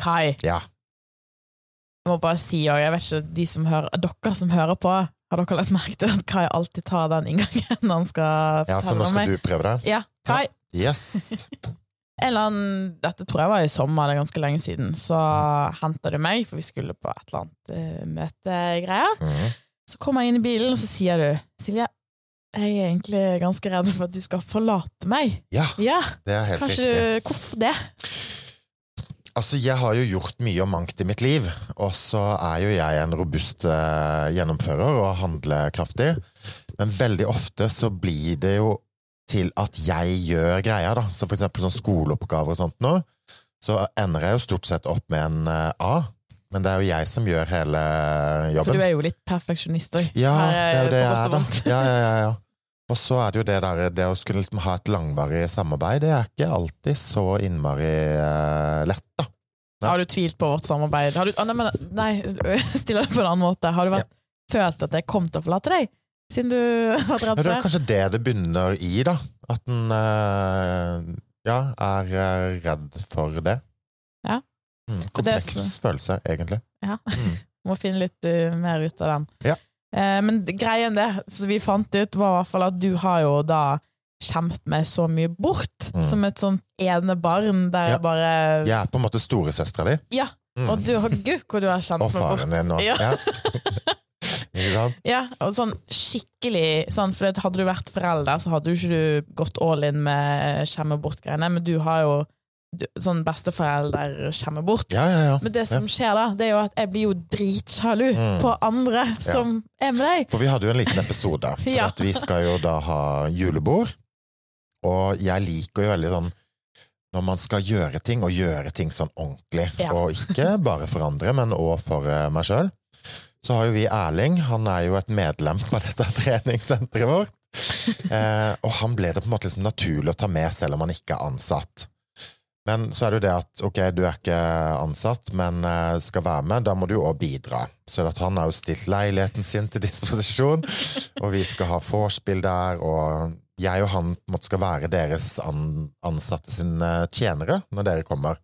Kai, Ja. jeg må bare si, òg, jeg vet ikke, de som hører, dere som hører på, har dere lagt merke til at Kai alltid tar den inngangen når han skal fortelle meg? ja, så nå skal meg? du prøve det? Ja, Kai. Yes. Eller annen, dette tror jeg var i sommer, det er ganske lenge siden, så henta du meg, for vi skulle på et eller annet uh, møtegreier. Mm. Så kommer jeg inn i bilen, og så sier du Silje, jeg er egentlig ganske redd for at du skal forlate meg. Ja, Ja, det er helt kanskje riktig. Hvorfor det? Altså, jeg har jo gjort mye og mangt i mitt liv, og så er jo jeg en robust eh, gjennomfører og handlekraftig. Men veldig ofte så blir det jo til at jeg gjør greia, da. Så for eksempel sånn skoleoppgaver og sånt nå, så ender jeg jo stort sett opp med en eh, A. Men det er jo jeg som gjør hele jobben. For du er jo litt perfeksjonist òg. Ja, det er jo det jeg er, da. Ja, ja, ja, ja. Og så er det jo det der Det å skulle liksom ha et langvarig samarbeid, det er ikke alltid så innmari eh, lett, da. Ja. Har du tvilt på vårt samarbeid? Har du, ah, nei, men, nei, stiller det på en annen måte. Har du vært, følt at jeg kom til å forlate deg? Siden du har redd for det? det er kanskje det det begynner i, da. At en eh, ja, er eh, redd for det. Ja. Mm, det kompleks følelse, egentlig. Ja. Mm. Må finne litt uh, mer ut av den. Ja. Eh, men greien det som vi fant ut, var i hvert fall at du har jo da kjempet meg så mye bort. Mm. Som et sånt enebarn der Ja. jeg bare Jeg er på en måte storesøstera di. Ja, Mm. og du har gud hvor du har kjent meg bort. Og faren din òg. Ja. ja. Ikke sant? Ja, og sånn skikkelig sånn, For hadde du vært forelder, så hadde jo ikke du gått all in med skjemme bort-greiene, men du har jo sånn besteforelder kommer bort. Ja, ja, ja. Men det som skjer da, det er jo at jeg blir jo dritsjalu Mm. på andre som er med deg. For vi hadde jo en liten episode. For at vi skal jo da ha julebord. Og jeg liker jo veldig sånn når man skal gjøre ting, og gjøre ting sånn ordentlig. Og ikke bare for andre, men òg for eh, meg sjøl. Så har jo vi Erling. Han er jo et medlem på dette treningssenteret vårt. Eh, og han ble det på en måte liksom naturlig å ta med, selv om han ikke er ansatt. Men så er det jo det at ok, du er ikke ansatt, men eh, skal være med, da må du jo òg bidra. Så at han har jo stilt leiligheten sin til disposisjon, og vi skal ha vorspiel der, og jeg og han måtte skal være deres an ansatte sine tjenere når dere kommer.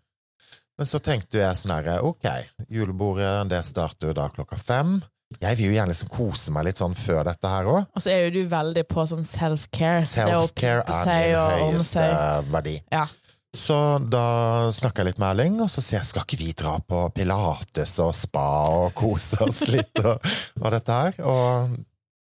Men så tenkte jeg sånn herre, ok, julebordet det starter jo da klokka fem. Jeg vil jo gjerne liksom kose meg litt sånn før dette her òg. Og så er jo du veldig på sånn self-care. Self-care er min høyeste verdi. Ja. Så da snakka jeg litt med Erling, og så sier jeg skal ikke vi dra på pilates og spa og kose oss litt og, og dette her? Og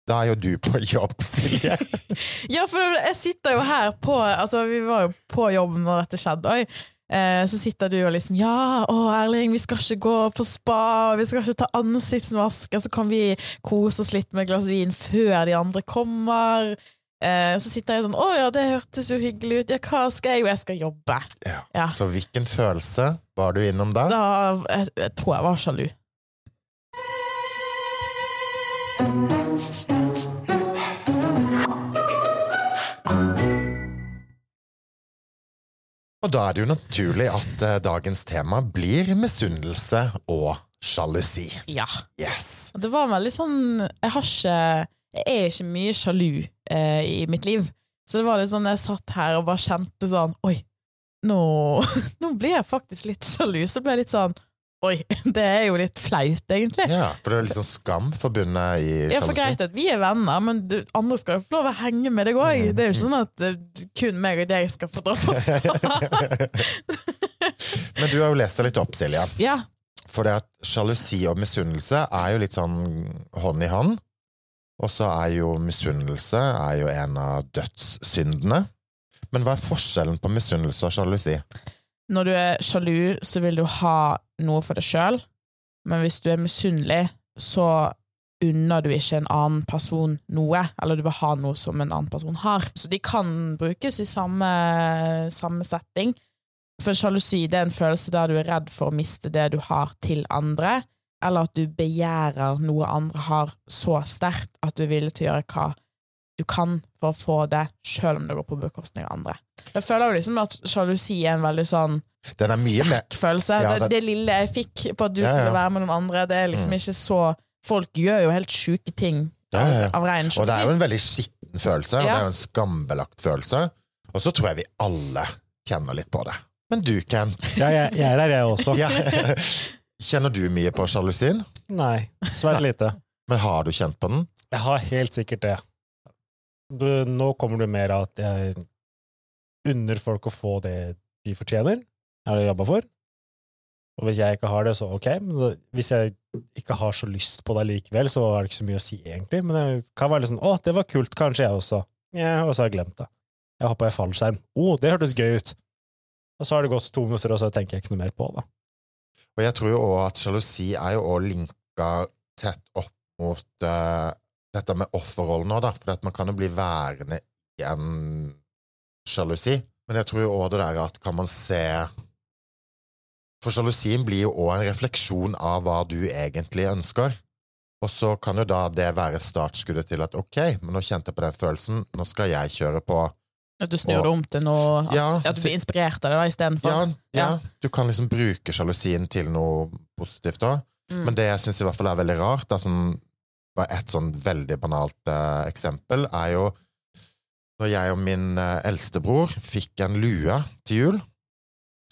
da er jo du på jobb, Silje. Ja, for jeg sitter jo her på Altså, vi var jo på jobb når dette skjedde. Oi. Eh, så sitter du og liksom Ja, å Erling, vi skal ikke gå på spa, vi skal ikke ta ansiktsvask, så kan vi kose oss litt med et glass vin før de andre kommer. Eh, så sitter jeg sånn Å ja, det hørtes jo hyggelig ut. Ja, hva skal jeg? Jo, jeg skal jobbe. Ja. Ja. Så hvilken følelse var du innom da? Da jeg, jeg tror jeg var sjalu. Og da er det jo naturlig at eh, dagens tema blir misunnelse og sjalusi. Ja. Yes. Det var veldig sånn Jeg har ikke Jeg er ikke mye sjalu eh, i mitt liv. Så det var litt sånn jeg satt her og bare kjente sånn Oi, nå, nå blir jeg faktisk litt sjalu. Så ble jeg litt sånn Oi, det er jo litt flaut, egentlig. Ja, for det er litt sånn skam forbundet i Ja, for greit at vi er venner, men du, andre skal jo få lov å henge med deg òg. Mm. Det er jo ikke sånn at eh, kun meg og deg skal få dra på spa. Men du har jo lest deg litt opp, Silja. ja. For det at sjalusi og misunnelse er jo litt sånn hånd i hånd. Og så er jo misunnelse er jo en av dødssyndene. Men hva er forskjellen på misunnelse og sjalusi? Når du er sjalu, så vil du ha noe for deg sjøl, men hvis du er misunnelig, så unner du ikke en annen person noe, eller du vil ha noe som en annen person har. Så de kan brukes i samme, samme setting. For sjalusi er en følelse der du er redd for å miste det du har til andre, eller at du begjærer noe andre har så sterkt at du er villig til å gjøre hva du kan for å få det, selv om det går på bekostning av andre. Jeg føler jo liksom at sjalusi er en veldig sånn Den er sterk følelse. Ja, det, det- det lille jeg fikk på at du Ja, ja. skulle være med noen andre, det er liksom Mm. ikke så Folk gjør jo helt sjuke ting Ja, ja, ja. av ren Og det er jo en veldig skitten følelse, og det er jo en skambelagt følelse. Og så tror jeg vi alle kjenner litt på det. Men du, Kent. Ja, jeg, jeg er der, jeg også. Ja. Kjenner du mye på sjalusien? Nei, svært lite. Men har du kjent på den? Jeg har helt sikkert det. Du, nå kommer det mer av at jeg unner folk å få det de fortjener, er det jeg jobba for. Og hvis jeg ikke har det, så ok. Men hvis jeg ikke har så lyst på det likevel, så er det ikke så mye å si, egentlig. Men det kan være litt sånn 'Å, det var kult. Kanskje jeg også.' Ja, og så har jeg glemt det. Jeg hoppa i fallskjerm. 'Å, det hørtes gøy ut.' Og så har det gått to minutter, og så tenker jeg ikke noe mer på det. Og jeg tror jo også at sjalusi er jo også linka tett opp mot uh, dette med offerrollen òg, da. For at man kan jo bli værende i en sjalusi. Men jeg tror jo òg det der at kan man se For sjalusien blir jo òg en refleksjon av hva du egentlig ønsker. Og så kan jo da det være startskuddet til at ok, men nå kjente jeg på den følelsen, nå skal jeg kjøre på. At du snur det om til noe Ja, At du blir inspirert av det istedenfor. Ja, ja, Ja. du kan liksom bruke sjalusien til noe positivt òg. Mm. Men det jeg syns i hvert fall er veldig rart, er som var et sånn veldig banalt eh, eksempel, er jo når jeg og min eh, eldstebror fikk en lue til jul,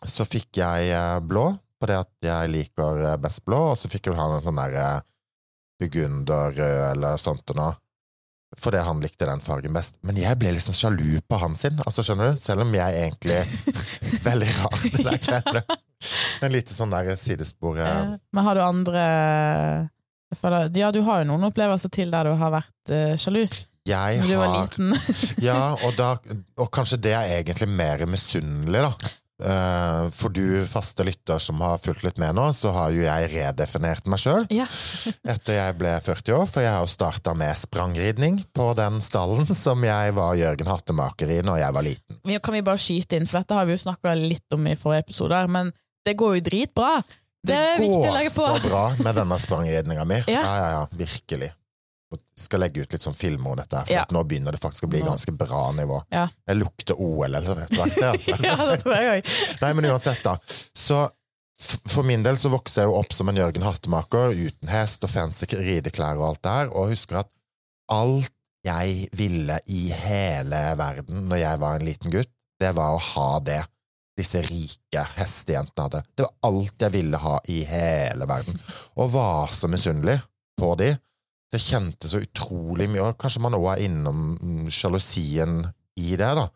så fikk jeg eh, blå, det at jeg liker eh, best blå, og så fikk jeg ha en sånn der eh, burgunderrød eller sånt og noe. Fordi han likte den fargen best. Men jeg ble liksom sjalu på han sin, altså skjønner du? Selv om jeg egentlig Veldig rart, det der greiene. En lite sånn der sidespor. eh, Eh, Men har du andre føler, Ja, du har jo noen opplevelser til der du har vært eh, sjalu. Jeg har. Ja, og, da, og kanskje det er egentlig mer misunnelig, da. Eh, for du faste lytter som har fulgt litt med nå, så har jo jeg redefinert meg sjøl ja. etter jeg ble 40 år, for jeg har jo starta med sprangridning på den stallen som jeg var Jørgen Hattemaker i når jeg var liten. Kan vi bare skyte inn, for dette har vi jo snakka litt om i forrige episode, men det går jo dritbra. Det det går så bra med denne sprangridninga mi. Ja. Ja, ja, ja, virkelig. Skal legge ut litt sånn filmer om dette, her, for Ja. nå begynner det faktisk å bli ganske bra nivå. Ja. Jeg lukter OL eller er, altså. ja, det tror jeg òg. Nei, men uansett, da. Så for min del så vokste jeg jo opp som en Jørgen Hattemaker, uten hest og fancy rideklær og alt det her, og husker at alt jeg ville i hele verden når jeg var en liten gutt, det var å ha det disse rike hestejentene hadde. Det var alt jeg ville ha i hele verden, og var så misunnelig på de. Jeg kjente så utrolig mye, og kanskje man også er innom sjalusien i det, da.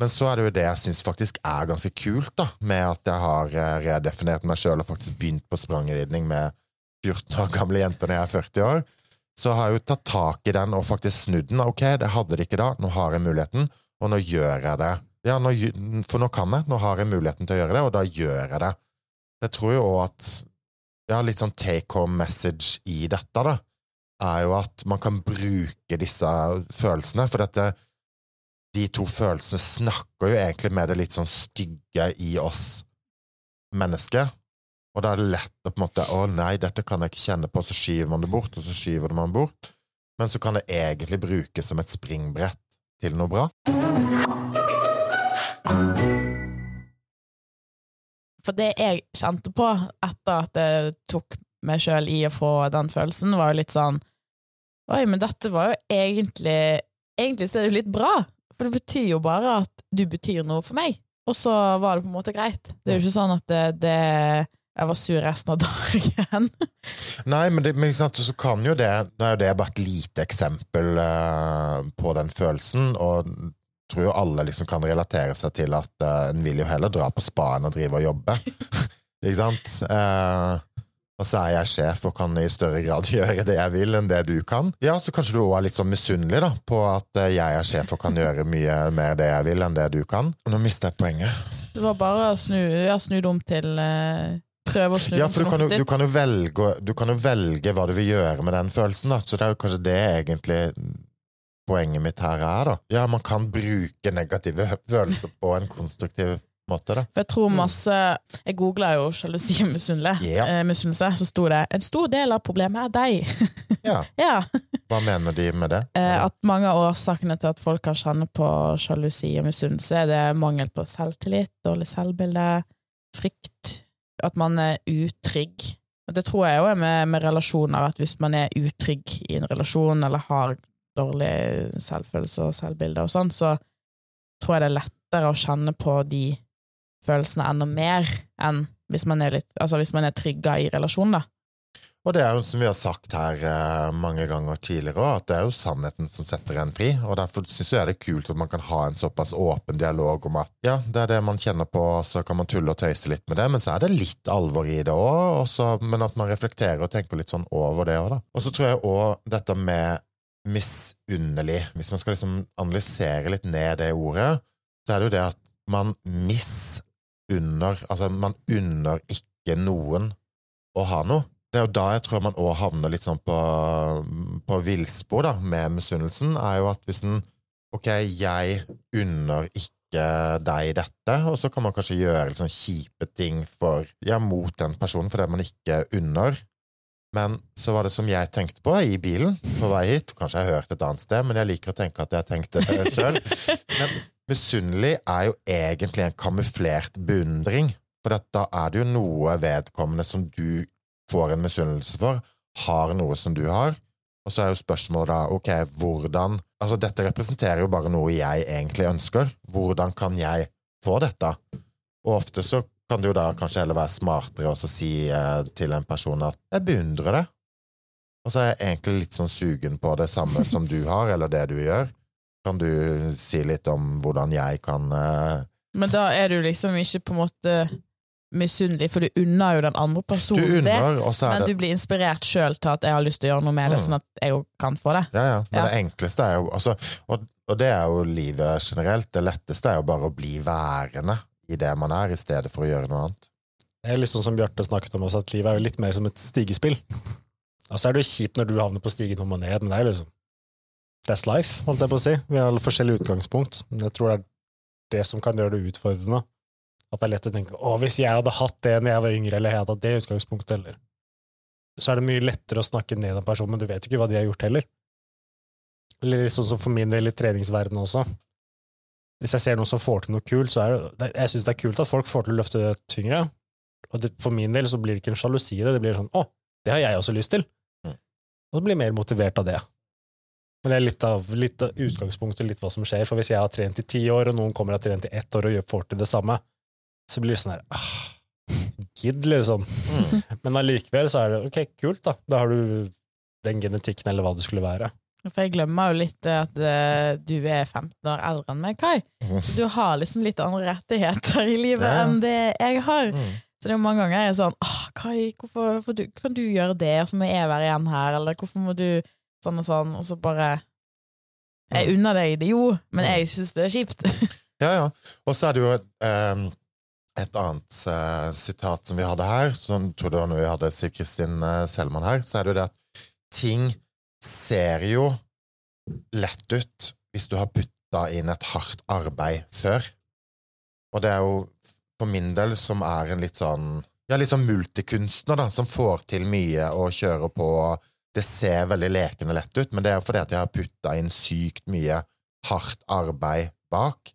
Men så er det jo det jeg syns faktisk er ganske kult, da, med at jeg har eh, redefinert meg sjøl og faktisk begynt på sprangridning med 14 år gamle jenter når jeg er 40 år. Så har jeg jo tatt tak i den og faktisk snudd den. Ok, det hadde det ikke da, nå har jeg muligheten, og nå gjør jeg det. Ja, nå, for nå kan jeg, nå har jeg muligheten til å gjøre det, og da gjør jeg det. Jeg tror jo òg at ja, litt sånn take home message i dette, da, er jo at man kan bruke disse følelsene, for dette de to følelsene snakker jo egentlig med det litt sånn stygge i oss mennesker. Og da er det lett å på en måte Å nei, dette kan jeg ikke kjenne på, så skyver man det bort, og så skyver man det bort. Men så kan det egentlig brukes som et springbrett til noe bra. For det jeg kjente på etter at jeg tok meg sjøl i å få den følelsen, var jo litt sånn Oi, men dette var jo egentlig Egentlig så er det jo litt bra, for det betyr jo bare at du betyr noe for meg. Og så var det på en måte greit. Det er jo ikke sånn at det, det jeg var sur resten av dagen. Nei, men, det, men sant, så kan jo det Nå er jo det bare et lite eksempel uh, på den følelsen, og jeg tror jo alle liksom kan relatere seg til at uh, en vil jo heller dra på spa enn å drive og jobbe. ikke sant? Eh, og så er jeg sjef og kan i større grad gjøre det jeg vil enn det du kan. Ja, så kanskje du også er litt sånn misunnelig da, på at eh, jeg er sjef og kan gjøre mye mer det jeg vil enn det du kan. Nå mister jeg poenget. Det var bare å snu, ja, snu det om til eh, Prøve å snu Ja, for du kan, jo, du, kan velge, du kan jo velge hva du vil gjøre med den følelsen, da. Så det er jo kanskje det egentlig poenget mitt her er, da. Ja, man kan bruke negative følelser på en konstruktiv måte, da. Jeg tror masse Jeg googla jo sjalusi og misunnelse, eh, så sto det 'En stor del av problemet er deg'. Ja, ja. Hva mener de med det? Eh, at mange av årsakene til at folk kan kjenne på sjalusi og misunnelse, er det mangel på selvtillit, dårlig selvbilde, frykt, at man er utrygg. Det tror jeg jo er med, med relasjoner, at hvis man er utrygg i en relasjon, eller har dårlig selvfølelse og selvbilde og sånn, så tror jeg det er lettere å kjenne på de følelsene enda mer enn hvis man er litt Altså hvis man er trygga i relasjonen, da. Og det er jo som vi har sagt her eh, mange ganger tidligere at det er jo sannheten som setter en fri. Og derfor syns jeg det er kult at man kan ha en såpass åpen dialog om at ja, det er det man kjenner på, så kan man tulle og tøyse litt med det, men så er det litt alvor i det òg, men at man reflekterer og tenker litt sånn over det òg, da. Og så tror jeg òg dette med misunderlig, hvis man skal liksom analysere litt ned det ordet, så er det jo det at man misunner Altså, man unner ikke noen å ha noe. Det er jo da jeg tror man òg havner litt sånn på, på villspor da, med misunnelsen, er jo at hvis en Ok, jeg unner ikke deg dette, og så kan man kanskje gjøre litt sånn kjipe ting for, ja, mot den personen for det man ikke unner. Men så var det som jeg tenkte på i bilen på vei hit, kanskje jeg har hørt et annet sted, men jeg liker å tenke at jeg tenkte det sjøl. Men misunnelig er jo egentlig en kamuflert beundring, for da er det jo noe vedkommende som du får en misunnelse for, har noe som du har. Og så er jo spørsmålet da, ok, hvordan Altså, dette representerer jo bare noe jeg egentlig ønsker. Hvordan kan jeg få dette? Og ofte så kan det jo da kanskje heller være smartere å si eh, til en person at jeg beundrer det. Og så er jeg egentlig litt sånn sugen på det samme som du har, eller det du gjør. Kan du si litt om hvordan jeg kan uh... Men da er du liksom ikke på en måte misunnelig, for du unner jo den andre personen Du unner, det, og så er men det du blir inspirert sjøl til at jeg har lyst til å gjøre noe med det, Mm. sånn at jeg òg kan få det. Ja, ja. Men Ja. det enkleste er jo altså, og, og det er jo livet generelt. Det letteste er jo bare å bli værende i det man er, i stedet for å gjøre noe annet. Det er litt sånn som Bjarte snakket om også, at livet er jo litt mer som et stigespill. Og så er det jo kjipt når du havner på stigen om og ned, men det er liksom That's life, holdt jeg på å si. Vi har alle forskjellige utgangspunkt. Men jeg tror det er det som kan gjøre det utfordrende. At det er lett å tenke å, hvis jeg hadde hatt det når jeg var yngre, eller jeg hadde hatt det utgangspunktet, eller Så er det mye lettere å snakke ned en person, men du vet jo ikke hva de har gjort heller. Eller sånn som for min del i treningsverdenen også. Hvis jeg ser noen som får til noe kult, så er det, det Jeg syns det er kult at folk får til å løfte tyngre, og det, for min del så blir det ikke en sjalusi i det, det blir sånn 'Å, det har jeg også lyst til'. Mm. Og så blir jeg mer motivert av det. Men det er litt av, litt av utgangspunktet, litt hva som skjer. For hvis jeg har trent i ti år, og noen kommer og har trent i ett år og gjør får til det samme, så blir det sånn her ah, Gidd, liksom. Mm. Men allikevel så er det ok, kult, da. Da har du den genetikken, eller hva det skulle være. For jeg glemmer jo litt det at eh, du er 15 år eldre enn meg, Kai. Så du har liksom litt andre rettigheter i livet Ja. enn det jeg har. Mm. Så det er mange ganger jeg er sånn Åh, Kai, hvorfor, hvorfor du, kan du gjøre det, og så må jeg være igjen her, eller hvorfor må du sånn og sånn, og så bare Jeg unner deg det jo, men jeg syns det er kjipt. Ja, ja. Og så er det jo ehm, et annet uh, sitat som vi hadde her, som tror det var når vi hadde Siv Kristin uh, Selman her, så er det jo det at ting ser jo lett ut hvis du har putta inn et hardt arbeid før. Og det er jo for min del, som er en litt sånn ja, litt sånn multikunstner, da, som får til mye og kjører på. Det ser veldig lekende lett ut, men det er jo fordi at jeg har putta inn sykt mye hardt arbeid bak.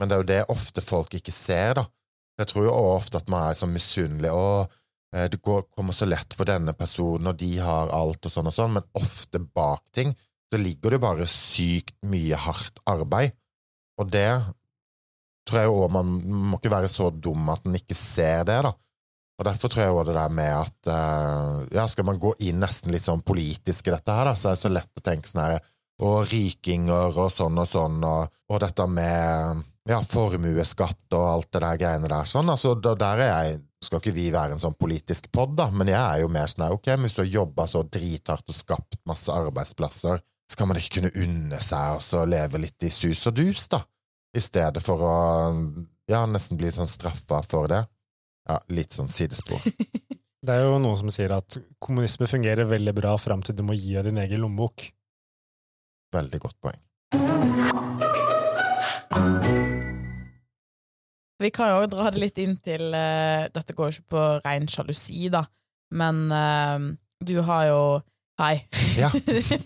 Men det er jo det ofte folk ikke ser, da. Jeg tror jo ofte at man er sånn misunnelig. Å, eh, det går, kommer så lett for denne personen, og de har alt og sånn og sånn, men ofte bak ting så ligger det bare sykt mye hardt arbeid. Og det tror jeg òg man må ikke være så dum at en ikke ser det, da. Og derfor tror jeg også det der med at uh, ja, skal man gå inn nesten litt sånn politisk i dette her, da, så er det så lett å tenke sånn her og rikinger og sånn og sånn, og, og dette med ja, formuesskatt og alt det der greiene der sånn, altså da, der er jeg skal ikke vi være en sånn politisk pod, da, men jeg er jo mer sånn her, ok, hvis du har jobba så drithardt og skapt masse arbeidsplasser, skal man ikke kunne unne seg og så leve litt i sus og dus, da, i stedet for å ja, nesten bli sånn straffa for det. Ja, litt sånn sidespor. Det er jo noen som sier at kommunisme fungerer veldig bra fram til du må gi av din egen lommebok. Veldig godt poeng. Vi kan jo dra det litt inn til uh, Dette går jo ikke på ren sjalusi, da, men uh, du har jo Hei. Ja.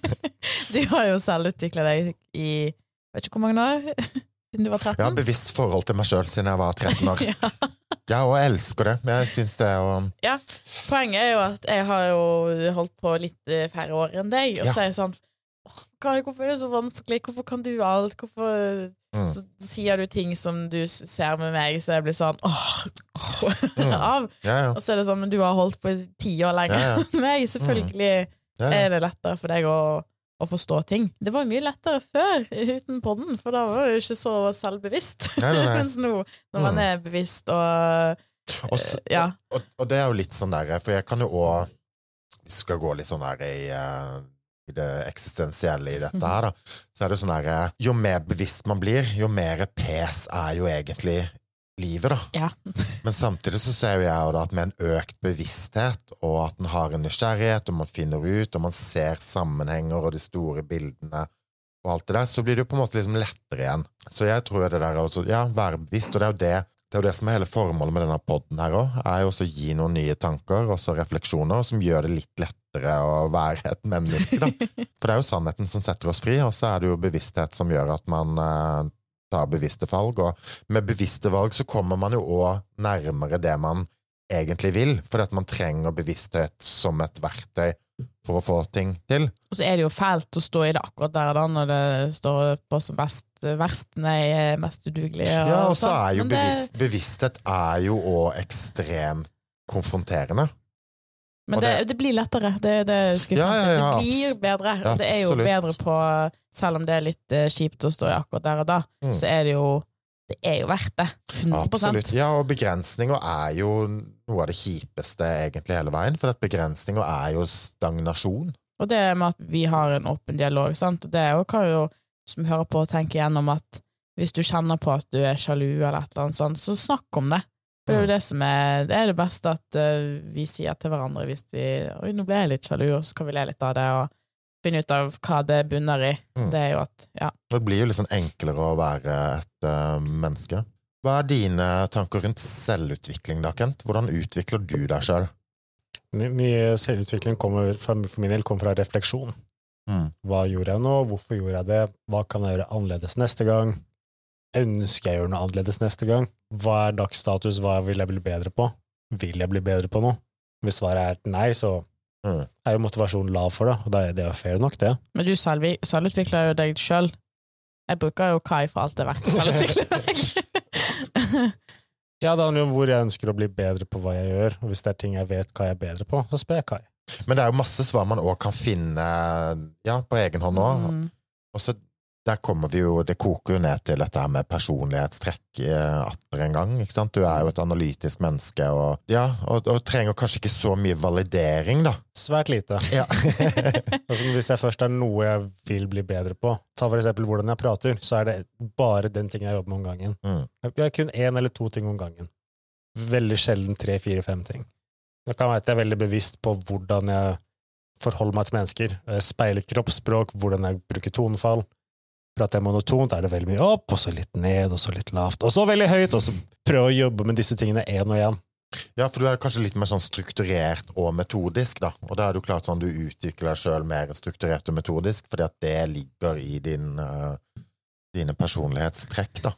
du har jo selvutvikla deg i vet ikke hvor mange år? Siden du var 13? Jeg har bevisst forhold til meg sjøl siden jeg var 13 år. ja. Ja, og jeg elsker det. Jeg syns det er å Ja, poenget er jo at jeg har jo holdt på litt eh, færre år enn deg, og Ja. så er jeg sånn hvorfor er det så vanskelig? Hvorfor kan du alt? Hvorfor Mm. Så sier du ting som du ser med meg, så jeg blir sånn åh, Mm. av. Ja, ja. Og så er det sånn, men du har holdt på i ti år lenger enn meg. Selvfølgelig ja. er det lettere for deg å, å forstå ting. Det var mye lettere før, uten podden, for da var jeg jo ikke så selvbevisst. Nei, nei, nei. Mens nå, når man Mm. er bevisst og Og, s- ja. og, og det er jo litt sånn der, for jeg kan jo òg Vi skal gå litt sånn der i, eh, i det eksistensielle i dette her, da. Så er det sånn der eh, Jo mer bevisst man blir, jo mer pes er jo egentlig livet, da. Ja. Men samtidig så ser jeg jo at med en økt bevissthet, og at en har en nysgjerrighet, og man finner ut, og man ser sammenhenger og de store bildene og alt det der, så blir det jo på en måte liksom lettere igjen. Så jeg tror det der også, ja, være bevisst, og det er jo det det er jo det som er hele formålet med denne podden her òg, er jo også å gi noen nye tanker og refleksjoner som gjør det litt lettere å være et menneske, da. For det er jo sannheten som setter oss fri, og så er det jo bevissthet som gjør at man eh, tar bevisste valg. Og med bevisste valg så kommer man jo òg nærmere det man egentlig vil, fordi at man trenger bevissthet som et verktøy for å få ting til. Og så er det jo fælt å stå i det akkurat der da, når det står på som verst, verst nei, mest udugelige. Ja, og så er jo bevisst, bevissthet er jo òg ekstremt konfronterende. Men det, det- blir lettere. Det, det, Ja, ja, ja, det blir bedre. Det er jo bedre på Selv om det er litt eh, kjipt å stå i akkurat der og da, Mm. så er det jo Det er jo verdt det. 100 Absolutt. Ja, og begrensninger er jo noe av det kjipeste egentlig hele veien, for at begrensninger er jo stagnasjon. Og det med at vi har en åpen dialog, sant? Det er jo, kan jo som hører på, tenke gjennom at hvis du kjenner på at du er sjalu, eller et eller annet sånt, så snakk om det. Det er jo det som er Det er det beste at uh, vi sier til hverandre hvis vi Oi, nå ble jeg litt sjalu, og så kan vi le litt av det, og finne ut av hva det bunner i. Mm. Det er jo at Ja. Det blir jo litt sånn enklere å være et uh, menneske. Hva er dine tanker rundt selvutvikling, da, Kent? Hvordan utvikler du deg sjøl? Mye selvutvikling kommer fra, for min del kommer fra refleksjon. Mm. Hva gjorde jeg nå? Hvorfor gjorde jeg det? Hva kan jeg gjøre annerledes neste gang? Ønsker jeg å gjøre noe annerledes neste gang? Hva er dagsstatus? Hva vil jeg bli bedre på? Vil jeg bli bedre på noe? Hvis svaret er nei, så Mm. er jo motivasjonen lav for det, og det er, det er fair nok, det. Men du selv, selvutvikler jo deg sjøl. Jeg bruker jo Kai for alt det er verdt å selvutvikle meg. Ja, det handler jo om hvor jeg ønsker å bli bedre på hva jeg gjør, og hvis det er ting jeg vet hva jeg er bedre på, så spør jeg Kai. Men det er jo masse svar man òg kan finne ja, på egen hånd òg. Mm. Og så der kommer vi jo, Det koker jo ned til dette her med personlighetstrekk eh, atter en gang. ikke sant? Du er jo et analytisk menneske og, ja, og, og trenger kanskje ikke så mye validering, da. Svært lite. Ja. Altså, hvis jeg først er noe jeg vil bli bedre på, ta for eksempel hvordan jeg prater, så er det bare den tingen jeg jobber med om gangen. Mm. Det er kun én eller to ting om gangen. Veldig sjelden tre, fire, fem ting. Det kan være at jeg er veldig bevisst på hvordan jeg forholder meg til mennesker. Jeg speiler kroppsspråk, hvordan jeg bruker tonefall. Prater er monotont, er det veldig mye opp, og så litt ned, og så litt lavt, og så veldig høyt, og så prøve å jobbe med disse tingene én og én. Ja, for du er kanskje litt mer sånn strukturert og metodisk, da. Og da er det jo klart sånn du utvikler deg sjøl mer strukturert og metodisk, fordi at det ligger i din, uh, dine personlighetstrekk, da.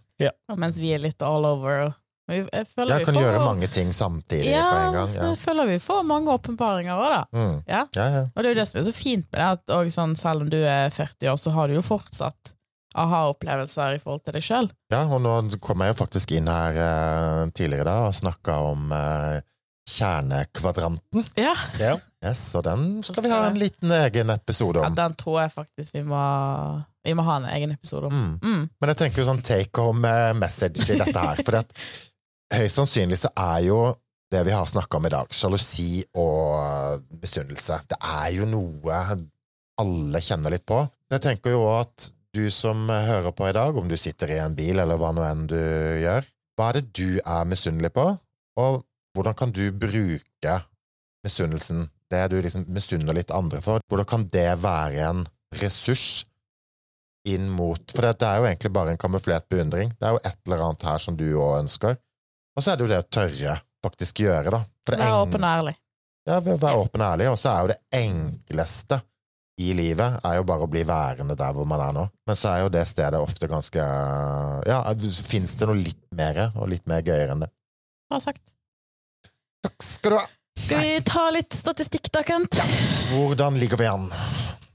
Og mens vi er litt all over. Jeg føler Jeg vi kan får, gjøre mange ting samtidig ja, på en gang. Ja. jeg føler vi får mange åpenbaringer òg, da. Mm. Ja. ja, ja. Og det er jo det som er så fint med det, at sånn, selv om du er 40 år, så har du jo fortsatt aha-opplevelser i forhold til deg sjøl. Ja, og nå kom jeg jo faktisk inn her eh, tidligere da og snakka om eh, kjernekvadranten. Ja. Ja. Yes, og den skal vi ha en liten egen episode om. ja, den tror jeg faktisk vi må, vi må ha en egen episode om. Mm. Mm. Men jeg tenker jo sånn take home eh, message i dette her. For at høyst sannsynlig så er jo det vi har snakka om i dag, sjalusi og misunnelse, det er jo noe alle kjenner litt på. Jeg tenker jo at du som hører på i dag, om du sitter i en bil eller hva nå enn du gjør, hva er det du er misunnelig på, og hvordan kan du bruke misunnelsen, det du liksom misunner litt andre for, hvordan kan det være en ressurs inn mot For det er jo egentlig bare en kamuflert beundring. Det er jo et eller annet her som du òg ønsker. Og så er det jo det å tørre faktisk gjøre, da. For det Vær eng- åpen og ærlig. Ja, vær være åpen og ærlig. Og så er jo det enkleste i livet er jo bare å bli værende der hvor man er nå. Men så er jo det stedet ofte ganske Ja, fins det noe litt mer og litt mer gøyere enn det? Bra sagt. Takk skal du ha! Skal vi ta litt statistikk da, Kent? Hvordan ligger vi an?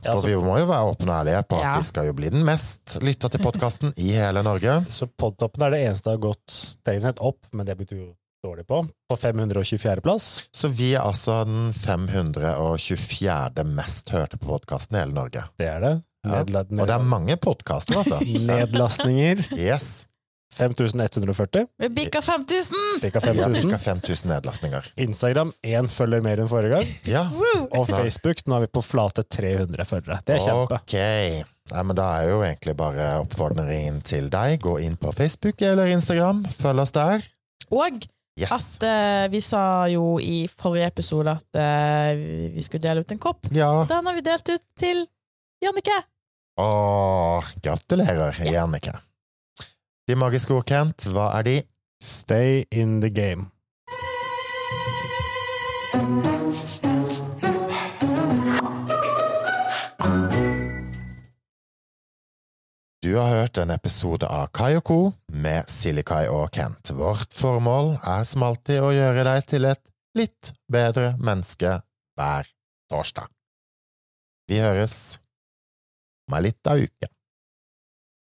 For vi må jo være åpne og ærlige på at Ja. vi skal jo bli den mest lytta til podkasten i hele Norge. så podtoppen er det eneste som har gått opp, men det betyr jo dårlig på, på 524. plass. Så vi er altså den 524. mest hørte på podkasten i hele Norge. Det er det. Ja. Og det er mange podkaster, altså. Nedlastninger Yes. 5140. Vi bikka 5000! Bikka Vi har 5000. ja, 5000 nedlastninger. Instagram én følger mer enn forrige gang. Ja. Og Facebook, nå er vi på flate 300 følgere. Det er kjempe. Ok. Nei, men da er jo egentlig bare oppfordringen til deg. Gå inn på Facebook eller Instagram. Følg oss der. Og Yes. at uh, vi sa jo i forrige episode at uh, vi- skulle dele ut en kopp. Ja. Den har vi delt ut til Jannicke. Åh, gratulerer, Jannicke. De magiske ord, Kent, hva er de? Stay in the game. Du har hørt en episode av Kai og Co. med Silikai og Kent. Vårt formål er som alltid å gjøre deg til et litt bedre menneske hver torsdag. Vi høres om ei lita uke.